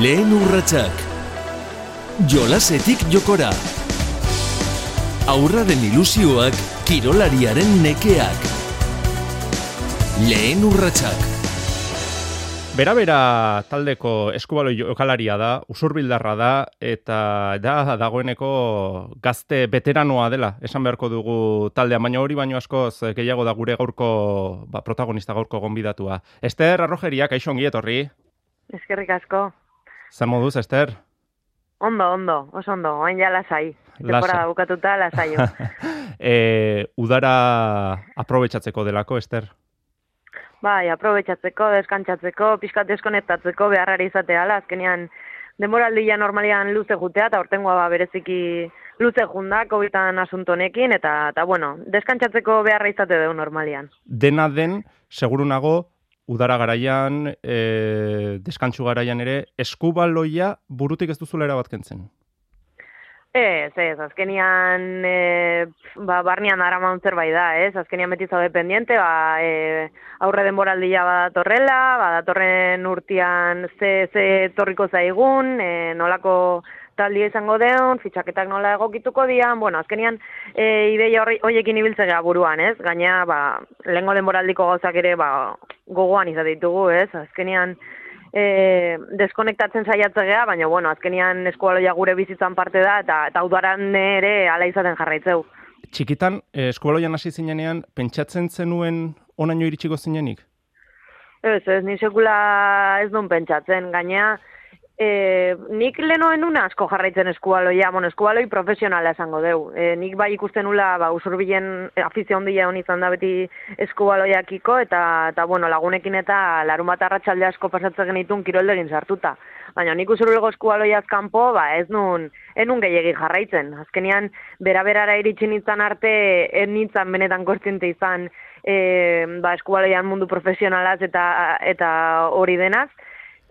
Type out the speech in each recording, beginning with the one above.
Lehen urratsak Jolasetik jokora Aurraren ilusioak kirolariaren nekeak Lehen urratsak Bera-bera taldeko eskubaloi jokalaria da, usurbildarra da, eta da dagoeneko gazte veteranoa dela, esan beharko dugu taldea, baina hori baino askoz gehiago da gure gaurko ba, protagonista gaurko gonbidatua. Ester, arrojeria, kaixo ongi etorri? Eskerrik asko. Zer moduz, Ester? Ondo, ondo, oso ondo, oain ja lasai. Temporada bukatuta lasaio. e, udara aprobetsatzeko delako, Ester? Bai, aprobetsatzeko, deskantzatzeko, pixkat deskonektatzeko beharrari izatea, azkenean demoraldia normalian luze jutea, eta ortengoa ba, bereziki luze junda, covid asuntonekin, eta, eta bueno, deskantzatzeko beharra izate dugu normalian. Dena den, seguru nago, udara garaian, e, deskantzu garaian ere, eskubaloia burutik ez duzulera bat kentzen? Ez, ez, azkenian, e, ba, barnean dara bai da, ez, azkenian beti zaude pendiente, ba, e, aurre denboraldia badatorrela, badatorren urtean ze, ze torriko zaigun, e, nolako taldia izango deun, fitxaketak nola egokituko dian, bueno, azkenian e, ideia horiekin ibiltze gara buruan, ez, gaina, ba, lehenko denboraldiko gauzak ere, ba, gogoan izatitugu, ez, azkenian, e, deskonektatzen saiatzea, baina bueno, azkenian eskualoia gure bizitzan parte da eta eta udaran ere ala izaten jarraitzeu. Txikitan eh, eskualoian hasi zinenean pentsatzen zenuen onaino iritsiko zinenik? Ez, ez, ni sekula ez duen pentsatzen, gaina E, nik lehenoen una asko jarraitzen eskualoia, bueno, eskualoi profesionala esango deu. E, nik bai ikusten ula, ba, usurbilen afizio ondila honi izan da beti eskualoiakiko, eta, eta bueno, lagunekin eta larun bat arratsalde asko pasatzen genitun kiroldegin sartuta. Baina nik usurbego eskualoiaz kanpo, ba, ez nun, enun gehiagi jarraitzen. Azkenian, bera-berara iritsi nintzen arte, en nintzen benetan kontziente izan, e, ba, eskualoian mundu profesionalaz eta, eta hori denaz,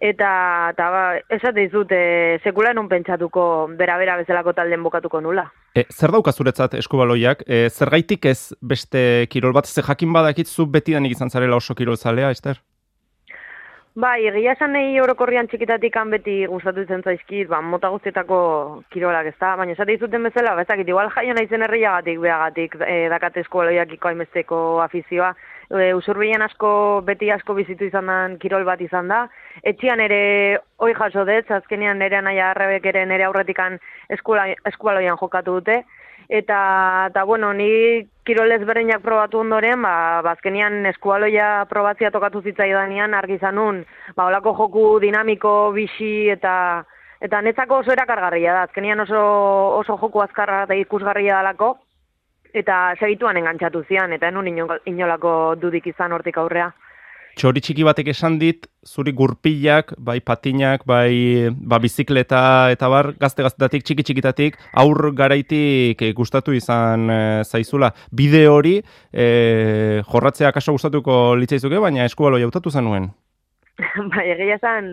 Eta, eta ba, esate dizut, e, sekula non pentsatuko bera-bera bezalako talden bokatuko nula. E, zer dauka zuretzat eskubaloiak? E, zer gaitik ez beste kirol bat? Ze jakin badakitzu beti danik izan zarela oso kirol zalea, Ester? Bai, egia esan nahi orokorrian txikitatik beti gustatu zen zaizkit, ba, mota guztietako kirolak ez da, baina esate izuten bezala, bezakit, igual jaio nahi zen herriagatik, behagatik, e, dakate eskualoiak iko haimesteko afizioa, e, usurbilen asko, beti asko bizitu izan den kirol bat izan da, etxian ere oi jaso dut, azkenean nire nahi arrebek ere nire aurretikan eskualoian jokatu dute, eta, eta bueno, ni kirolez bereinak probatu ondoren, ba, bazkenian eskualoia probatzia tokatu zitzaidanean argi zanun, ba, olako joku dinamiko, bixi, eta eta netzako oso erakargarria da, azkenian oso, oso joku azkarra eta ikusgarria dalako, eta segituan engantzatu zian, eta enun inolako dudik izan hortik aurrea. Txori txiki batek esan dit, zuri gurpilak, bai patinak, bai ba, bizikleta eta bar, gazte gaztetatik, txiki txikitatik, aur garaitik e, gustatu izan e, zaizula. Bide hori, e, jorratzea kaso gustatuko litzaizuke, baina eskualo jautatu zenuen? bai, egia zen,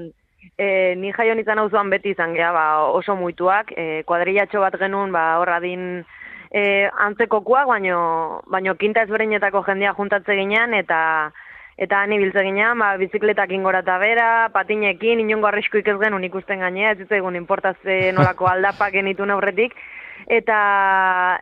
e, ni jaion izan hau beti izan geha, ba, oso muituak, e, kuadrillatxo bat genuen, ba, horra din, e, antzekokuak, baino, baino kinta ezberdinetako jendea juntatze ginean, eta eta ni biltze ginean, ba, bizikletak ingora eta bera, patinekin, inongo arriskuik ez genuen ikusten gainea, ez egun importazte nolako aldapak genitu aurretik, eta,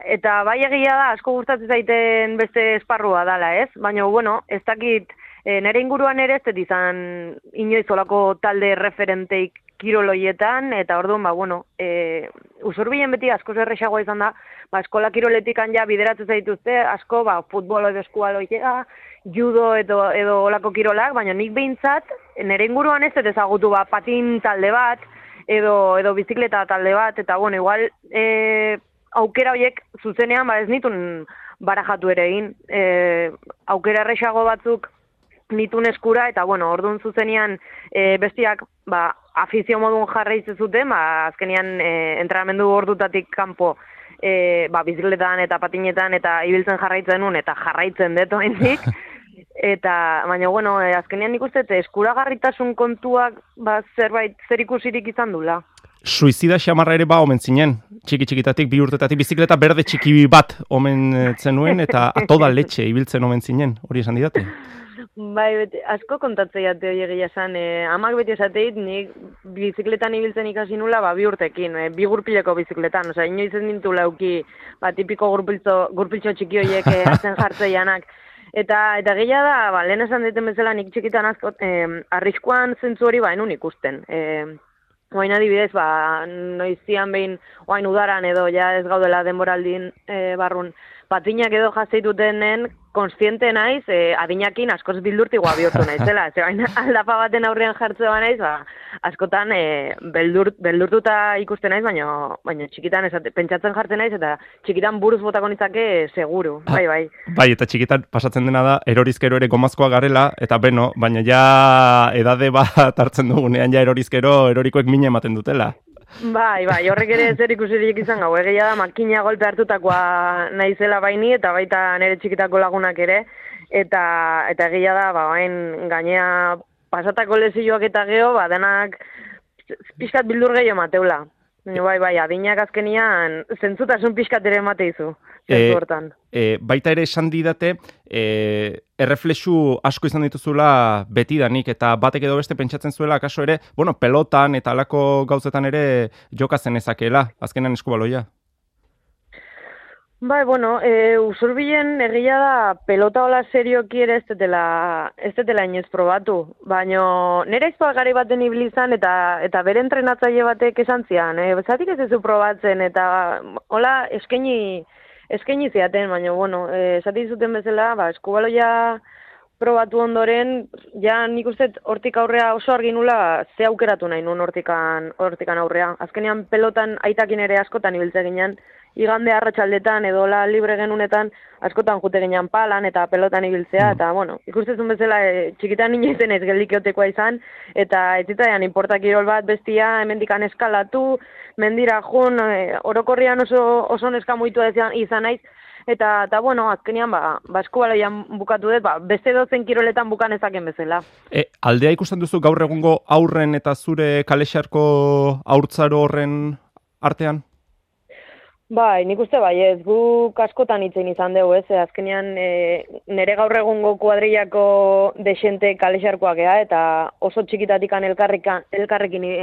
eta bai egia da, asko gustatzen zaiten beste esparrua dala, ez? Baina, bueno, ez dakit, e, nere inguruan ere ez izan inoiz olako talde referenteik kiroloietan, eta orduan, ba, bueno, e, usurbilen beti asko zerrexagoa izan da, ba, eskola kiroletik ja bideratzen zaituzte, asko, ba, futbolo edo eskualoitea, judo edo, edo olako kirolak, baina nik behintzat, nire inguruan ez dut ezagutu ba, patin talde bat, edo, edo bizikleta talde bat, eta bueno, igual e, aukera horiek zuzenean ba, ez nitun barajatu ere egin. E, aukera erresago batzuk nitun eskura, eta bueno, orduan zuzenean e, bestiak ba, afizio modun jarraiz zuten, ba, azkenean e, entrenamendu ordutatik kanpo e, ba, bizikletan eta patinetan eta ibiltzen jarraitzen nun, eta jarraitzen deto Eta, baina, bueno, eh, azkenean nik uste, eskuragarritasun kontuak ba, zerbait zer ikusirik izan dula. Suizida xamarra ere ba omen zinen, txiki txikitatik, bi urtetatik, bizikleta berde txiki bat omen zenuen, eta atoda letxe ibiltzen omen zinen, hori esan didate? Bai, beti, asko kontatzea jate hori egia esan, e, amak beti esateit, nik bizikletan ibiltzen ikasi nula, ba, bi urtekin, e, bi gurpileko bizikletan, osea, inoiz ez nintu lauki, ba, tipiko gurpiltzo, gurpiltxo txiki horiek e, atzen jartzeianak. Eta, eta gehia da, ba, lehen esan diten bezala nik txikitan asko, e, arriskuan zentzu hori ba, enun ikusten. E, Oain adibidez, ba, noizian behin, oain udaran edo, ja ez gaudela denboraldin e, barrun, patinak edo jazeitutenen konstiente naiz, e, adinakin askoz bildurtigoa bihurtu naizela. Ze baina aldapa baten aurrean jartzea naiz, ba, askotan e, beldurt, beldurtuta ikusten naiz, baina, baina txikitan esate, pentsatzen jartzen naiz, eta txikitan buruz botako nitzake seguru, ah, bai, bai. Bai, eta txikitan pasatzen dena da, erorizkero ere gomazkoa garela, eta beno, baina ja edade bat hartzen dugunean ja erorizkero erorikoek mine ematen dutela. Bai, bai, horrek ere zer ikusirik izan gau, egia da makina golpe hartutakoa naizela baini eta baita nire txikitako lagunak ere, eta eta egia da, ba, bain gainea pasatako lezioak eta geho, ba, denak pixkat bildur gehiago mateula. Bai, bai, adinak azkenian zentzutasun pixkat ere mateizu. E, e, baita ere esan didate, e, erreflexu asko izan dituzula betidanik eta batek edo beste pentsatzen zuela, kaso ere, bueno, pelotan eta alako gauzetan ere jokazen ezakela, azkenan eskubaloia. Bai, bueno, e, usurbilen egia da pelota hola serio kiere ez detela, ez detela inoz probatu. Baina nire izpal gari baten ibilizan eta eta bere entrenatzaile batek esan zian. E, Zatik ez zu probatzen eta hola eskaini, eskaini ziaten, baina bueno, e, zati zuten bezala, ba, eskubaloia probatu ondoren, ja nik uste hortik aurrea oso argi nula ze aukeratu nahi nun hortikan, hortikan aurrea. Azkenean pelotan aitakin ere askotan ibiltze ginen, igande arratsaldetan edo la libre genunetan askotan jute ginean palan eta pelotan ibiltzea, mm. eta, bueno, ikustezun bezala e, txikitan inoizen ez geldikeotekoa izan, eta ez zitaian importak irol bat bestia, hemendikan eskalatu, mendira jun, e, orokorrian oso, oso neska muitu izan naiz, eta, eta bueno, azkenian, ba, basku balaian bukatu dut, ba, beste dozen kiroletan bukan ezaken bezala. E, aldea ikusten duzu gaur egungo aurren eta zure kalexarko aurtzaro horren artean? Bai, nik uste bai, ez gu kaskotan itzen izan dugu, ez, azkenean e, nire gaur egungo kuadriako desente kalexarkoak gea, eta oso txikitatikan elkarrekin e,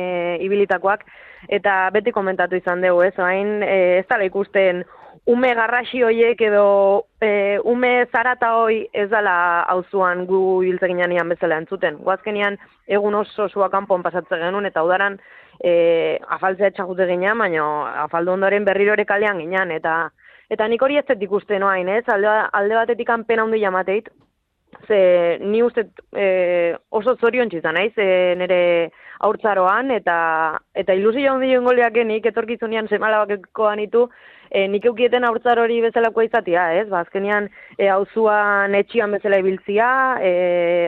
ibilitakoak, eta beti komentatu izan dugu, ez, hain e, ez tala ikusten ume garrasi hoiek edo e, ume zarata hoi ez dala auzuan gu hiltzeginan bezala entzuten. Guazkenean egun oso zua kanpon pasatzen genuen, eta udaran e, afaltzea etxakute ginean, baina afaldu ondoren berriro ere kalean ginean, eta eta nik hori ez dut ikusten noain, ez? Alde, alde batetik pena handi jamateit, ze ni uste e, oso zorion txizan, naiz, e, nire aurtzaroan, eta eta ilusio handi joan goleak nik etorkizunean semalabakeko ditu, e, nik eukieten aurtzar hori bezalakoa izatea, ez? Ba, azkenean, e, auzuan etxian bezala ibiltzia, e,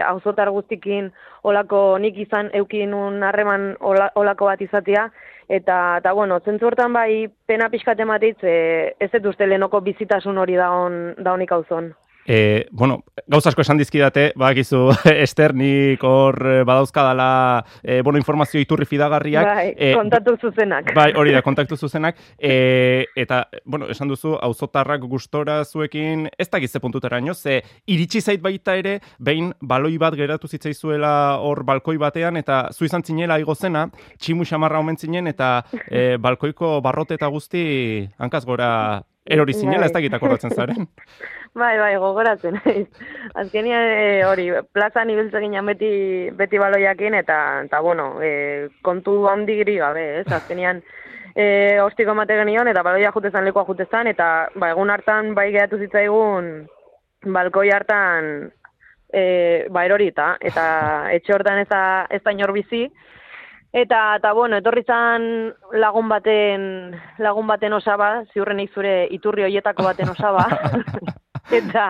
auzotar guztikin olako nik izan eukin un harreman olako bat izatea, eta, eta bueno, zentzu hortan bai pena pixkat emateitz, e, ez dut uste lehenoko bizitasun hori daun, daunik auzon. E, bueno, gauz asko esan dizkidate, badakizu esternik hor eh, badauzkadala e, bueno, informazio iturri fidagarriak. Bai, e, kontaktu zuzenak. Bai, hori da, kontaktu zuzenak. E, eta, bueno, esan duzu, auzotarrak gustora zuekin, ez da gizte puntutera ze iritsi zait baita ere, behin baloi bat geratu zitzaizuela hor balkoi batean, eta zu izan zinela igozena, tximu xamarra omen zinen, eta e, balkoiko barrote eta guzti hankaz gora erori zinela, ez da gitakorratzen zaren. Bai, bai, gogoratzen. Azkenian e, hori, plazan ibiltze ginen beti, beti baloiakin, eta, eta bueno, e, kontu handi giri gabe, ez? Azkenian, e, ostiko emate genion, eta baloia jutezan lekoa jutezan, eta ba, egun hartan bai gehatu zitzaigun balkoi hartan e, ba, erori eta, eta etxe hortan ez da, ez da inor bizi, Eta, eta bueno, etorri zan lagun baten, lagun baten osaba, ziurrenik zure iturri hoietako baten osaba. eta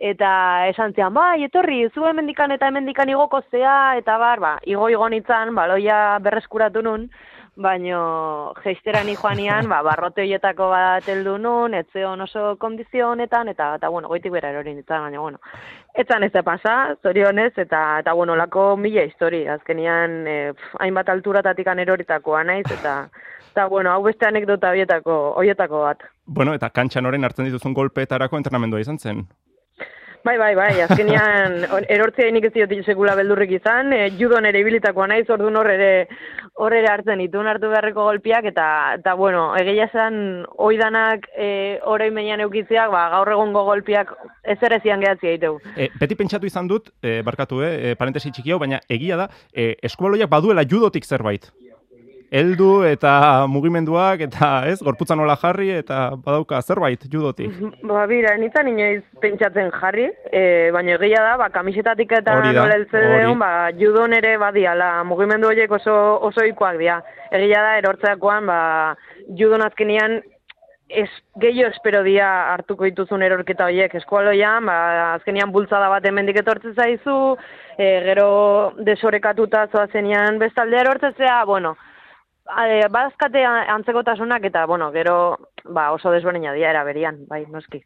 eta esan zian, bai, etorri, zu hemendikan eta hemendikan igoko zea, eta bar, ba, igo igo nitzan, baloia berreskuratu nun, baino geistera ni joanian, ba, barrote hoietako bat heldu nun, etzeon oso kondizio honetan, eta, eta bueno, goitik bera erori nintzen, baina, bueno, etzan ez da pasa, zorionez, eta, eta bueno, lako mila histori, azkenian, eh, hainbat alturatatik aneroritakoa naiz, eta, eta, bueno, hau beste anekdota hoietako, hoietako bat. Bueno, eta kantxan horren hartzen dituzun golpeetarako entrenamendua izan zen? Bai, bai, bai, azkenean erortzea nik ez diot sekula beldurrik izan, e, judon ere ibilitakoa naiz, orduan hor ere, hor ere hartzen ditun hartu beharreko golpiak, eta, eta bueno, egeia zen, oidanak e, orain meian eukitzeak, ba, gaur egongo golpiak ez ere zian gehatzi egiteu. E, beti pentsatu izan dut, e, barkatu, eh, parentesi txiki hau, baina egia da, e, eskubaloiak baduela judotik zerbait heldu eta mugimenduak eta ez gorputza nola jarri eta badauka zerbait judotik. Ba bira, nintzen inoiz pentsatzen jarri, e, baina egia da, ba, kamisetatik eta nola eltze ba, judon ere badiala, mugimendu horiek oso, oso ikoak dira. Egia da, erortzeakoan, ba, judon azkenian es, gehiago espero dia hartuko dituzun erorketa horiek eskualoian, ba, azkenian bultzada bat hemendik etortzen zaizu, e, gero desorekatuta zoazenean bestalde erortzea, bueno, Badazkate antzekotasunak eta, bueno, gero ba, oso desberdina dira berian, bai, noski.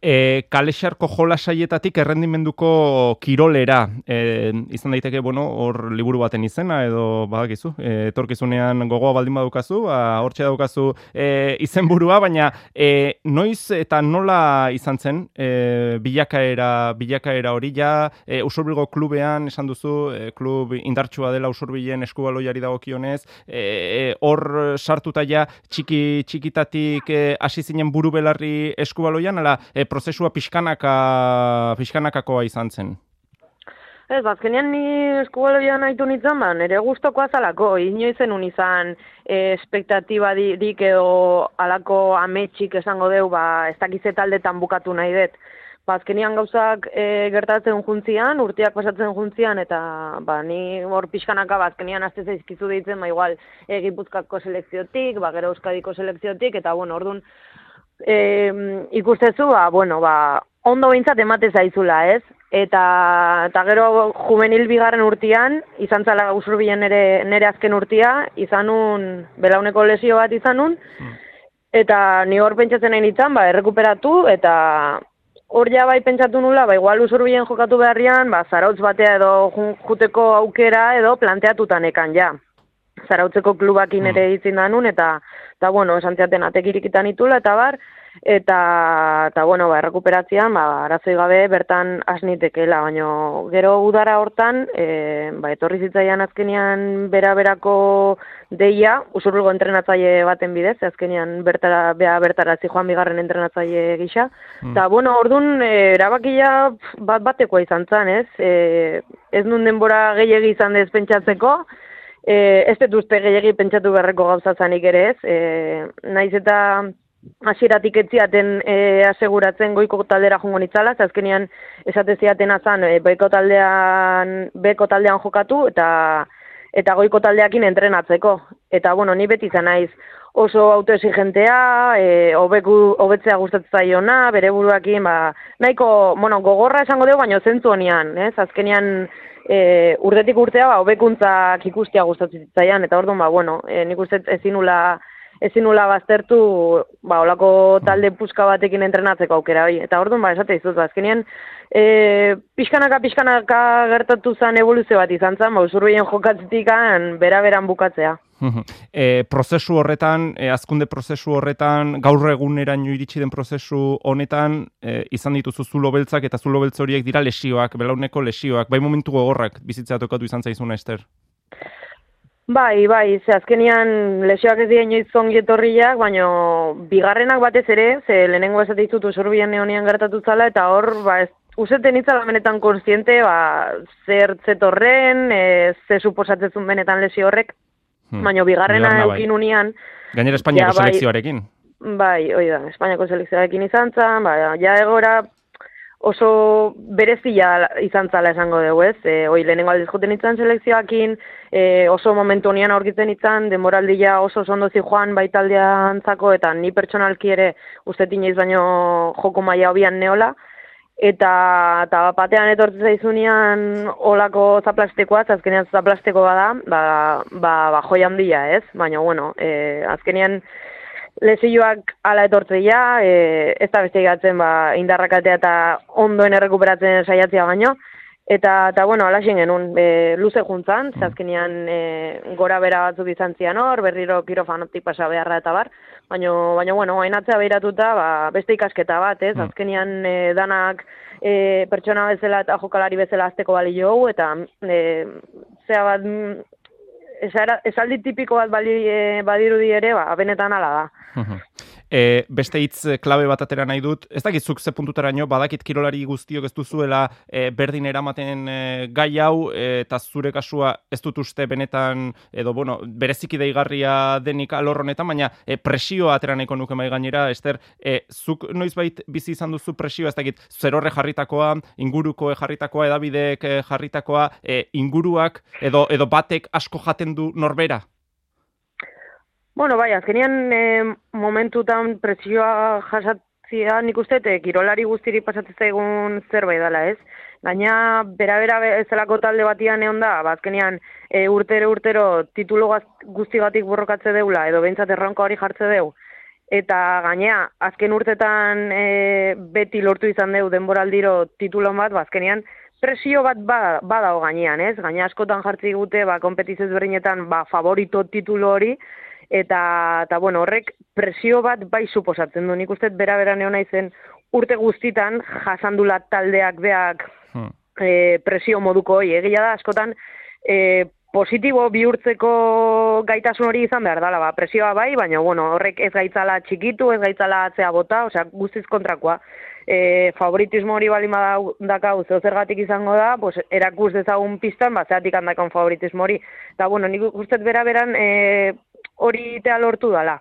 E, kalexarko jola saietatik errendimenduko kirolera, e, izan daiteke, bueno, hor liburu baten izena, edo, badakizu, e, etorkizunean gogoa baldin badukazu, ba, hortxe daukazu e, izenburua, baina e, noiz eta nola izan zen e, bilakaera, bilakaera hori ja, e, usurbilgo klubean, esan duzu, e, klub indartsua dela usurbilen eskubaloiari dagokionez, e, hor sartuta ja txiki txikitatik eh, hasi zinen buru belarri eskubaloian ala e, prozesua pixkanaka pixkanakakoa izan zen. Ez, bazkenean ni eskubaloian nahitu nintzen, ba, nire guztoko azalako, inoizen un izan e, espektatiba dik edo alako ametxik esango deu, ba, ez dakize taldetan bukatu nahi dut. Ba, gauzak e, gertatzen juntzian, urteak pasatzen juntzian, eta ba, ni hor pixkanaka ba, azte zaizkizu deitzen, ba, igual egipuzkako selekziotik, ba, gero euskadiko selekziotik, eta bueno, orduan e, ikustezu, ba, bueno, ba, ondo behintzat emate zaizula, ez? Eta, eta gero juvenil bigarren urtean, izan zala usurbilen nere, nere azken urtia, izanun, belauneko lesio bat izanun, hmm. eta ni hor pentsatzen nahi nintzen, ba, errekuperatu, eta hor ja bai pentsatu nula, ba, igual usurbilen jokatu beharrian, ba, zarautz batea edo juteko aukera edo planteatutan ekan ja. Zarautzeko klubakin ere mm. izin danun, eta, eta bueno, esan ziaten atekirikitan itula, eta bar, eta eta bueno, ba errekuperatzean ba arazoi gabe bertan asnitekela, baino gero udara hortan e, ba etorri zitzaian azkenean bera berako deia, usurrugo entrenatzaile baten bidez, azkenean bertara bea bertara zi Juan Bigarren entrenatzaile gisa. Mm. Ta bueno, ordun e, erabakia bat batekoa izan zen, ez? E, ez nun denbora gehiegi izan dez pentsatzeko. E, ez dut uste gehiagi pentsatu beharreko gauza zanik ere ez. E, naiz eta hasieratik etziaten e, aseguratzen goiko taldera jongo nitzala, azkenean esate ziaten azan e, beko taldean beko taldean jokatu eta eta goiko taldeakin entrenatzeko. Eta bueno, ni beti izan naiz oso autoexigentea, eh obeku hobetzea gustatzen zaiona, bere buruakin ba nahiko, bueno, gogorra esango dugu, baina zentzu honian, ez? Azkenean e, urtetik urtea ba hobekuntzak ikustea gustatzen zaian eta orduan ba bueno, e, nik uste ezinula ezin nula baztertu, ba, olako talde puska batekin entrenatzeko aukera hori. Eta orduan, ba, esate izuz, ba, azkenean, e, pixkanaka, pixkanaka gertatu zen evoluzio bat izan zen, ba, usurbien jokatzetik bera-beran bukatzea. e, prozesu horretan, e, azkunde prozesu horretan, gaur eguneraino iritsi den prozesu honetan, e, izan dituzu zulo beltzak eta zulo beltz horiek dira lesioak, belauneko lesioak, bai momentu gogorrak bizitzea tokatu izan zaizuna, Ester? Bai, bai, ze azkenian lesioak ez dien joiz zongi etorriak, baina bigarrenak batez ere, ze lehenengo ez ditut usurbian neonian gertatu zala, eta hor, ba, ez, useten itzala benetan konstiente, ba, zer zetorren, e, ze suposatzezun benetan lesio horrek, hmm. baina bigarrena bai. eukin unian. Gainera Espainiako ja, bai, selekzioarekin. Bai, oi da, Espainiako selekzioarekin izan zan, ba, ja egora, oso berezia izan zala esango dugu, ez? E, oi, lehenengo aldiz juten izan selekzioakin, e, oso momentu nian aurkitzen izan, demoraldia oso zi joan baitaldea antzako, eta ni pertsonalki ere uste tineiz baino joko maia hobian neola, eta, eta batean etortzen zaizunean olako zaplastekoa, azkenean zaplasteko bada, ba, ba, ba joi handia, ez? Baina, bueno, e, azkenean, lesioak ala etortzeia, e, ez da beste egatzen ba, indarrakatea eta ondoen errekuperatzen saiatzea baino, eta, eta bueno, ala genuen, e, luze juntzan, zazkenean e, gora bera batzuk izan zian hor, berriro kirofanotik pasa beharra eta bar, baina, baina bueno, hainatzea behiratuta, ba, beste ikasketa bat, ez, mm. azkenean e, danak e, pertsona bezala eta jokalari bezala azteko bali jogu, eta e, zea bat, esaldi tipiko bat bali, e, badirudi ere, ba, benetan ala da. E, beste hitz klabe bat atera nahi dut, ez dakit zuk ze puntutaraino, badakit kirolari guztiok ez duzuela e, berdin eramaten e, gai hau, eta zure kasua ez dut uste benetan, edo bueno, bereziki deigarria denik alor honetan, baina e, presioa atera nahiko nuke mai gainera, Ester, e, zuk noizbait bizi izan duzu presioa, ez dakit, zer horre jarritakoa, inguruko jarritakoa, edabideek jarritakoa, e, inguruak, edo, edo batek asko jaten du norbera? Bueno, bai, azkenian e, momentutan presioa jasatzia nik uste, e, kirolari guztiri pasatzen zaigun zerbait dela, ez? Gaina, bera-bera ezelako talde batian egon da, ba, azkenian e, urtero urtero titulo guztigatik borrokatze deula, edo behintzat erronka hori jartze deu. Eta gainea, azken urtetan e, beti lortu izan deu denboraldiro titulo bat, ba, azkenian presio bat ba, badao gainean, ez? Gaina askotan jartzi gute, ba, kompetizez berdinetan, ba, favorito titulo hori, eta, eta bueno, horrek presio bat bai suposatzen du. Nik uste bera bera neona izen urte guztitan jasandula taldeak beak hmm. e, presio moduko hori. Egia da, askotan e, positibo bihurtzeko gaitasun hori izan behar dala, ba, presioa bai, baina bueno, horrek ez gaitzala txikitu, ez gaitzala atzea bota, osea, guztiz kontrakoa. E, favoritismo hori bali dakau zeo zergatik izango da, pues, erakus dezagun pistan, bat zeatik handakon favoritismo hori. Eta, bueno, nik ustez bera beran, e, hori itea lortu dala.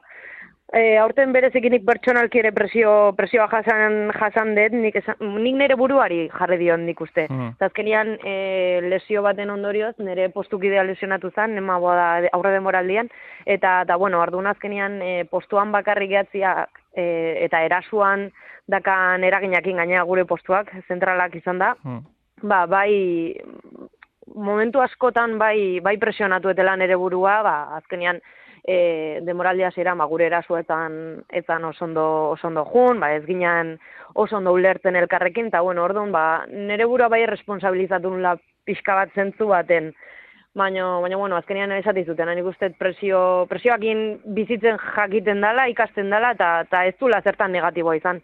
E, aurten berezikinik pertsonalki ere presio, presioa jasan, jasan dut, nik, nik nire buruari jarri dion nik uste. Mm. Zazkenian e, lesio baten ondorioz, nire postukidea lesionatu zen, nema da aurre demoraldian, eta, eta bueno, ardu azkenian e, postuan bakarrik gehatzia e, eta erasuan dakan eraginakin gaina gure postuak, zentralak izan da, mm. ba, bai, momentu askotan bai, bai presionatu etela nire burua, ba, azkenian, e, demoraldia zera, ma gure erasuetan etan osondo, osondo jun, ba, ez ginen osondo ulertzen elkarrekin, eta bueno, orduan, ba, nire burua bai responsabilizatu la pixka bat zentzu baten, Baina, baina, bueno, azkenean esati zuten, nik uste presio, presioakin bizitzen jakiten dela, ikasten dela, eta, eta ez dula zertan negatiboa izan.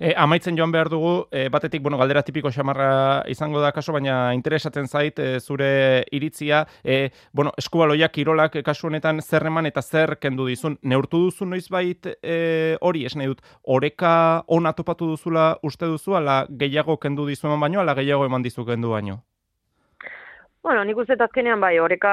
e, amaitzen joan behar dugu, e, batetik, bueno, galdera tipiko xamarra izango da kaso, baina interesatzen zait, e, zure iritzia, e, bueno, eskubaloiak, kirolak, kasu honetan, zer eman eta zer kendu dizun. Neurtu duzu noiz bait e, hori, esne dut, oreka ona topatu duzula uste duzu, ala gehiago kendu dizu eman baino, ala gehiago eman dizu kendu baino? Bueno, nik uste azkenean bai, oreka,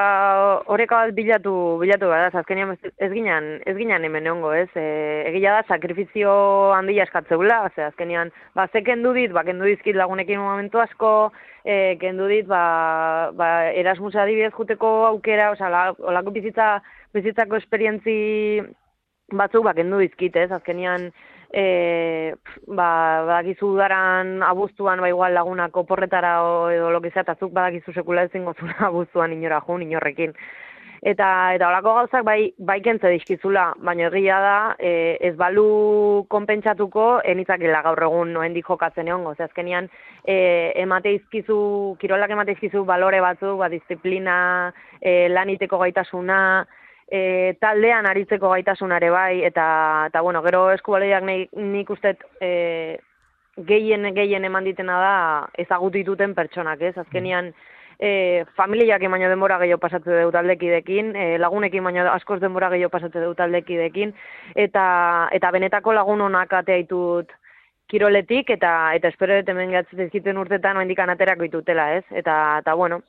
oreka bat bilatu, bilatu bada, azkenean ez ginen, ez ginen hemen egongo, ez? E, egia da, sakrifizio handia eskatzeula, ze azkenean, ba, ze kendu dit, ba, kendu dizkit lagunekin momentu asko, e, kendu dit, ba, ba, erasmusa adibidez juteko aukera, oza, olako bizitza, bizitzako esperientzi batzuk, ba, kendu dizkit, ez? Azkenean, e, ba, badakizu daran abuztuan, ba, igual lagunako porretara o, edo lokizea, eta zuk badakizu sekula ezin gozuna abuztuan inora jun, inorrekin. Eta eta holako gauzak bai bai kentze dizkizula, baina egia da, e, ez balu konpentsatuko enitzakela gaur egun noendik jokatzen egongo. Ze azkenian e, emate izkizu, kirolak emate izkizu balore batzuk, ba disiplina, e, laniteko gaitasuna, e, taldean aritzeko gaitasunare bai, eta, eta bueno, gero eskubaleiak nik uste e, gehien gehien eman ditena da ezagutituten pertsonak, ez? Azkenian e, familiak emaino denbora gehiago pasatze dut aldekidekin, e, lagunekin baino askoz denbora gehiago pasatze dut aldekidekin, eta, eta benetako lagun honak ateaitut kiroletik, eta eta espero dut hemen gatzete urtetan oendikan aterako ditutela, ez? Eta, eta bueno,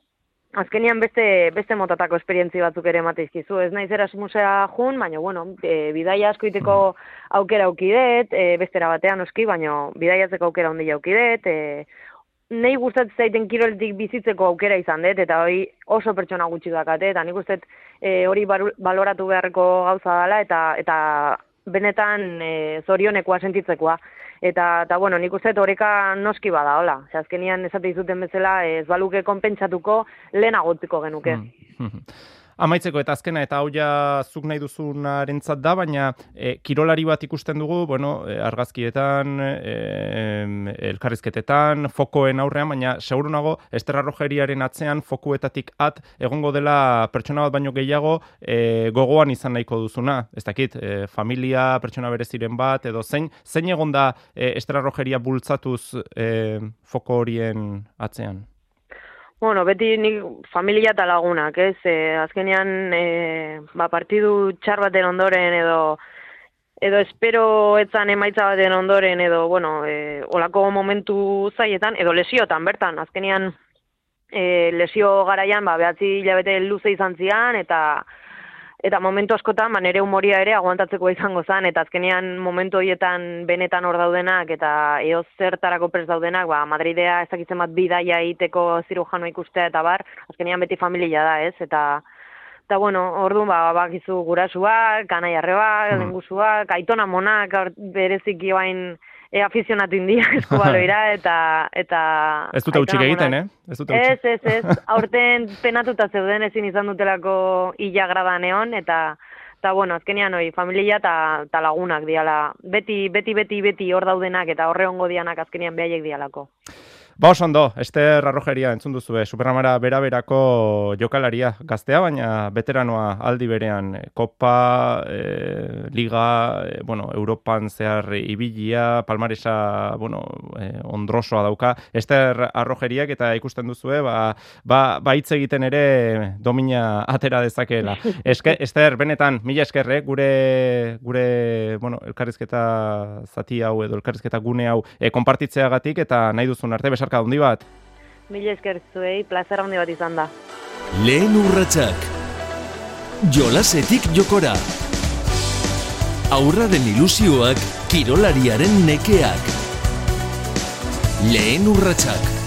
azkenian beste beste motatako esperientzi batzuk ere emateizkizu. Ez naiz Erasmusea jun, baina bueno, e, bidaia asko iteko aukera aukidet, e, bestera batean oski, baina bidaiatzeko aukera handi aukidet, e, nei gustatzen zaiten kiroletik bizitzeko aukera izan dut, eta hori oso pertsona gutxi dakate, eta nik uste e, hori baloratu beharreko gauza dela, eta, eta benetan e, zorionekoa sentitzekoa. Eta, eta bueno, nik uste oreka noski bada, hola. Ose, azkenian esate izuten bezala ez baluke konpentsatuko lehen agotiko genuke. Mm, mm. Amaitzeko eta azkena eta hau ja zuk nahi duzunarentzat da, baina e, kirolari bat ikusten dugu, bueno, e, argazkietan, e, elkarrizketetan, fokoen aurrean, baina seguru nago Esterra Rogeriaren atzean fokuetatik at egongo dela pertsona bat baino gehiago e, gogoan izan nahiko duzuna. Ez dakit, e, familia, pertsona bereziren bat, edo zein, zein egon da e, Esterra Rogeria bultzatuz e, foko horien atzean? Bueno, beti nik familia eta lagunak, ez? E, azkenean, e, ba, partidu txar baten ondoren edo edo espero etzan emaitza baten ondoren edo, bueno, e, olako momentu zaietan, edo lesiotan, bertan, azkenean e, lesio garaian, ba, behatzi hilabete luze izan zian, eta eta momentu askotan, ba, nere humoria ere aguantatzeko izango zen, eta azkenean momentu horietan benetan hor daudenak, eta eoz zertarako prez daudenak, ba, Madridea ezakitzen bat bidaia egiteko zirujano ikustea, eta bar, azkenean beti familia da, ez, eta eta bueno, orduan ba, bakizu gurasuak, kanai arrebak, mm. lengusuak, aitona monak, berezik joain, e afizionatu india eskubaloira eta eta Ez dute utxik egiten, eh? Ez dute Ez, ez, ez. Aurten penatuta zeuden ezin izan dutelako illa grada neon eta eta bueno, azkenean hori familia eta ta lagunak diala. Beti beti beti beti hor daudenak eta horre ongo dianak azkenean behaiek dialako. Ba, oso ondo, Ester Arrojeria entzun duzu, eh? Superramara bera-berako jokalaria gaztea, baina veteranoa aldi berean Kopa, e, Liga, e, bueno, Europan zehar ibilia, Palmaresa, bueno, e, ondrosoa dauka, Ester Arrojeriak eta ikusten duzu, ba, ba, ba hitz egiten ere domina atera dezakeela. Eske, Ester, benetan, mila eskerre, gure, gure, bueno, elkarrizketa zati hau edo elkarrizketa gune hau e, konpartitzeagatik eta nahi duzun arte, besar marka handi bat. Mil esker zuei, plazer handi bat izan da. Lehen urratsak. Jolasetik jokora. Aurraren ilusioak kirolariaren nekeak. Lehen urratsak.